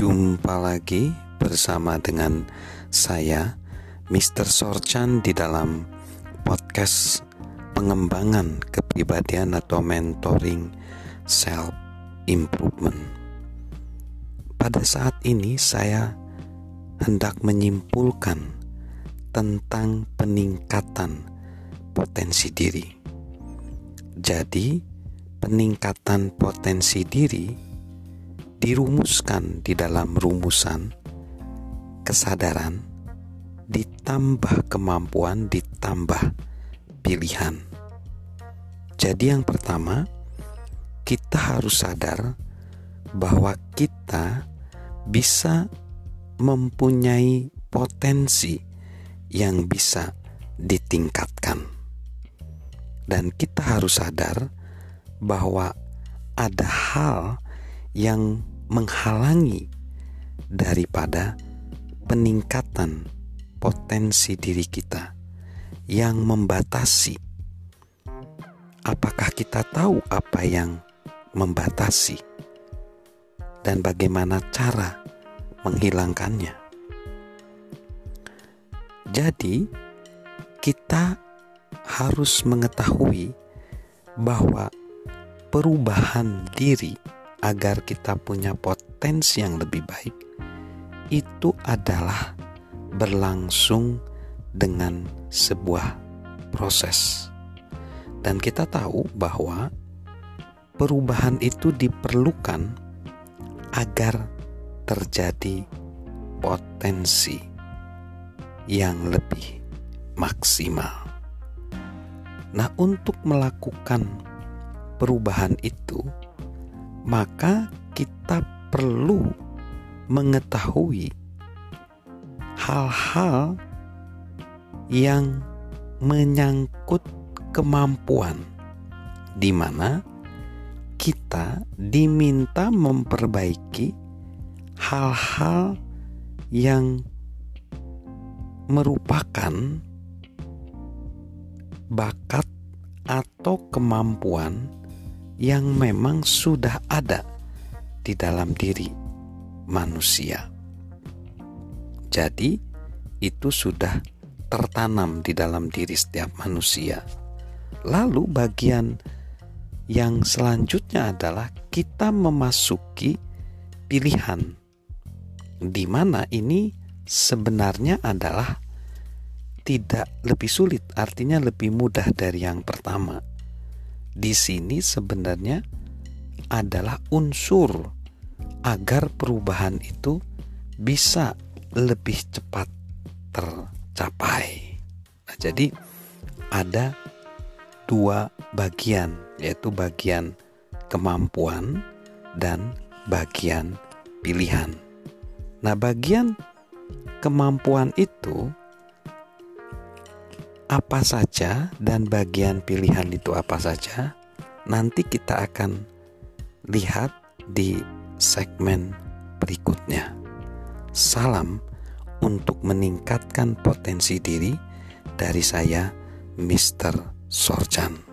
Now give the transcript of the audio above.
Jumpa lagi bersama dengan saya Mr. Sorchan di dalam podcast pengembangan kepribadian atau mentoring self improvement. Pada saat ini saya hendak menyimpulkan tentang peningkatan potensi diri. Jadi, peningkatan potensi diri dirumuskan di dalam rumusan kesadaran ditambah kemampuan ditambah pilihan. Jadi yang pertama, kita harus sadar bahwa kita bisa mempunyai potensi yang bisa ditingkatkan. Dan kita harus sadar bahwa ada hal yang menghalangi daripada peningkatan potensi diri kita yang membatasi. Apakah kita tahu apa yang membatasi dan bagaimana cara menghilangkannya? Jadi, kita harus mengetahui bahwa perubahan diri agar kita punya potensi yang lebih baik itu adalah berlangsung dengan sebuah proses. Dan kita tahu bahwa perubahan itu diperlukan agar terjadi potensi yang lebih maksimal. Nah, untuk melakukan perubahan itu, maka kita perlu mengetahui hal-hal yang menyangkut kemampuan, di mana kita diminta memperbaiki hal-hal yang merupakan bakat atau kemampuan yang memang sudah ada di dalam diri manusia. Jadi, itu sudah tertanam di dalam diri setiap manusia. Lalu, bagian yang selanjutnya adalah kita memasuki pilihan, di mana ini sebenarnya adalah tidak lebih sulit, artinya lebih mudah dari yang pertama. Di sini sebenarnya adalah unsur agar perubahan itu bisa lebih cepat tercapai. Nah, jadi ada dua bagian, yaitu bagian kemampuan dan bagian pilihan. Nah, bagian kemampuan itu apa saja dan bagian pilihan itu apa saja nanti kita akan lihat di segmen berikutnya. Salam untuk meningkatkan potensi diri dari saya Mr. Sorjan.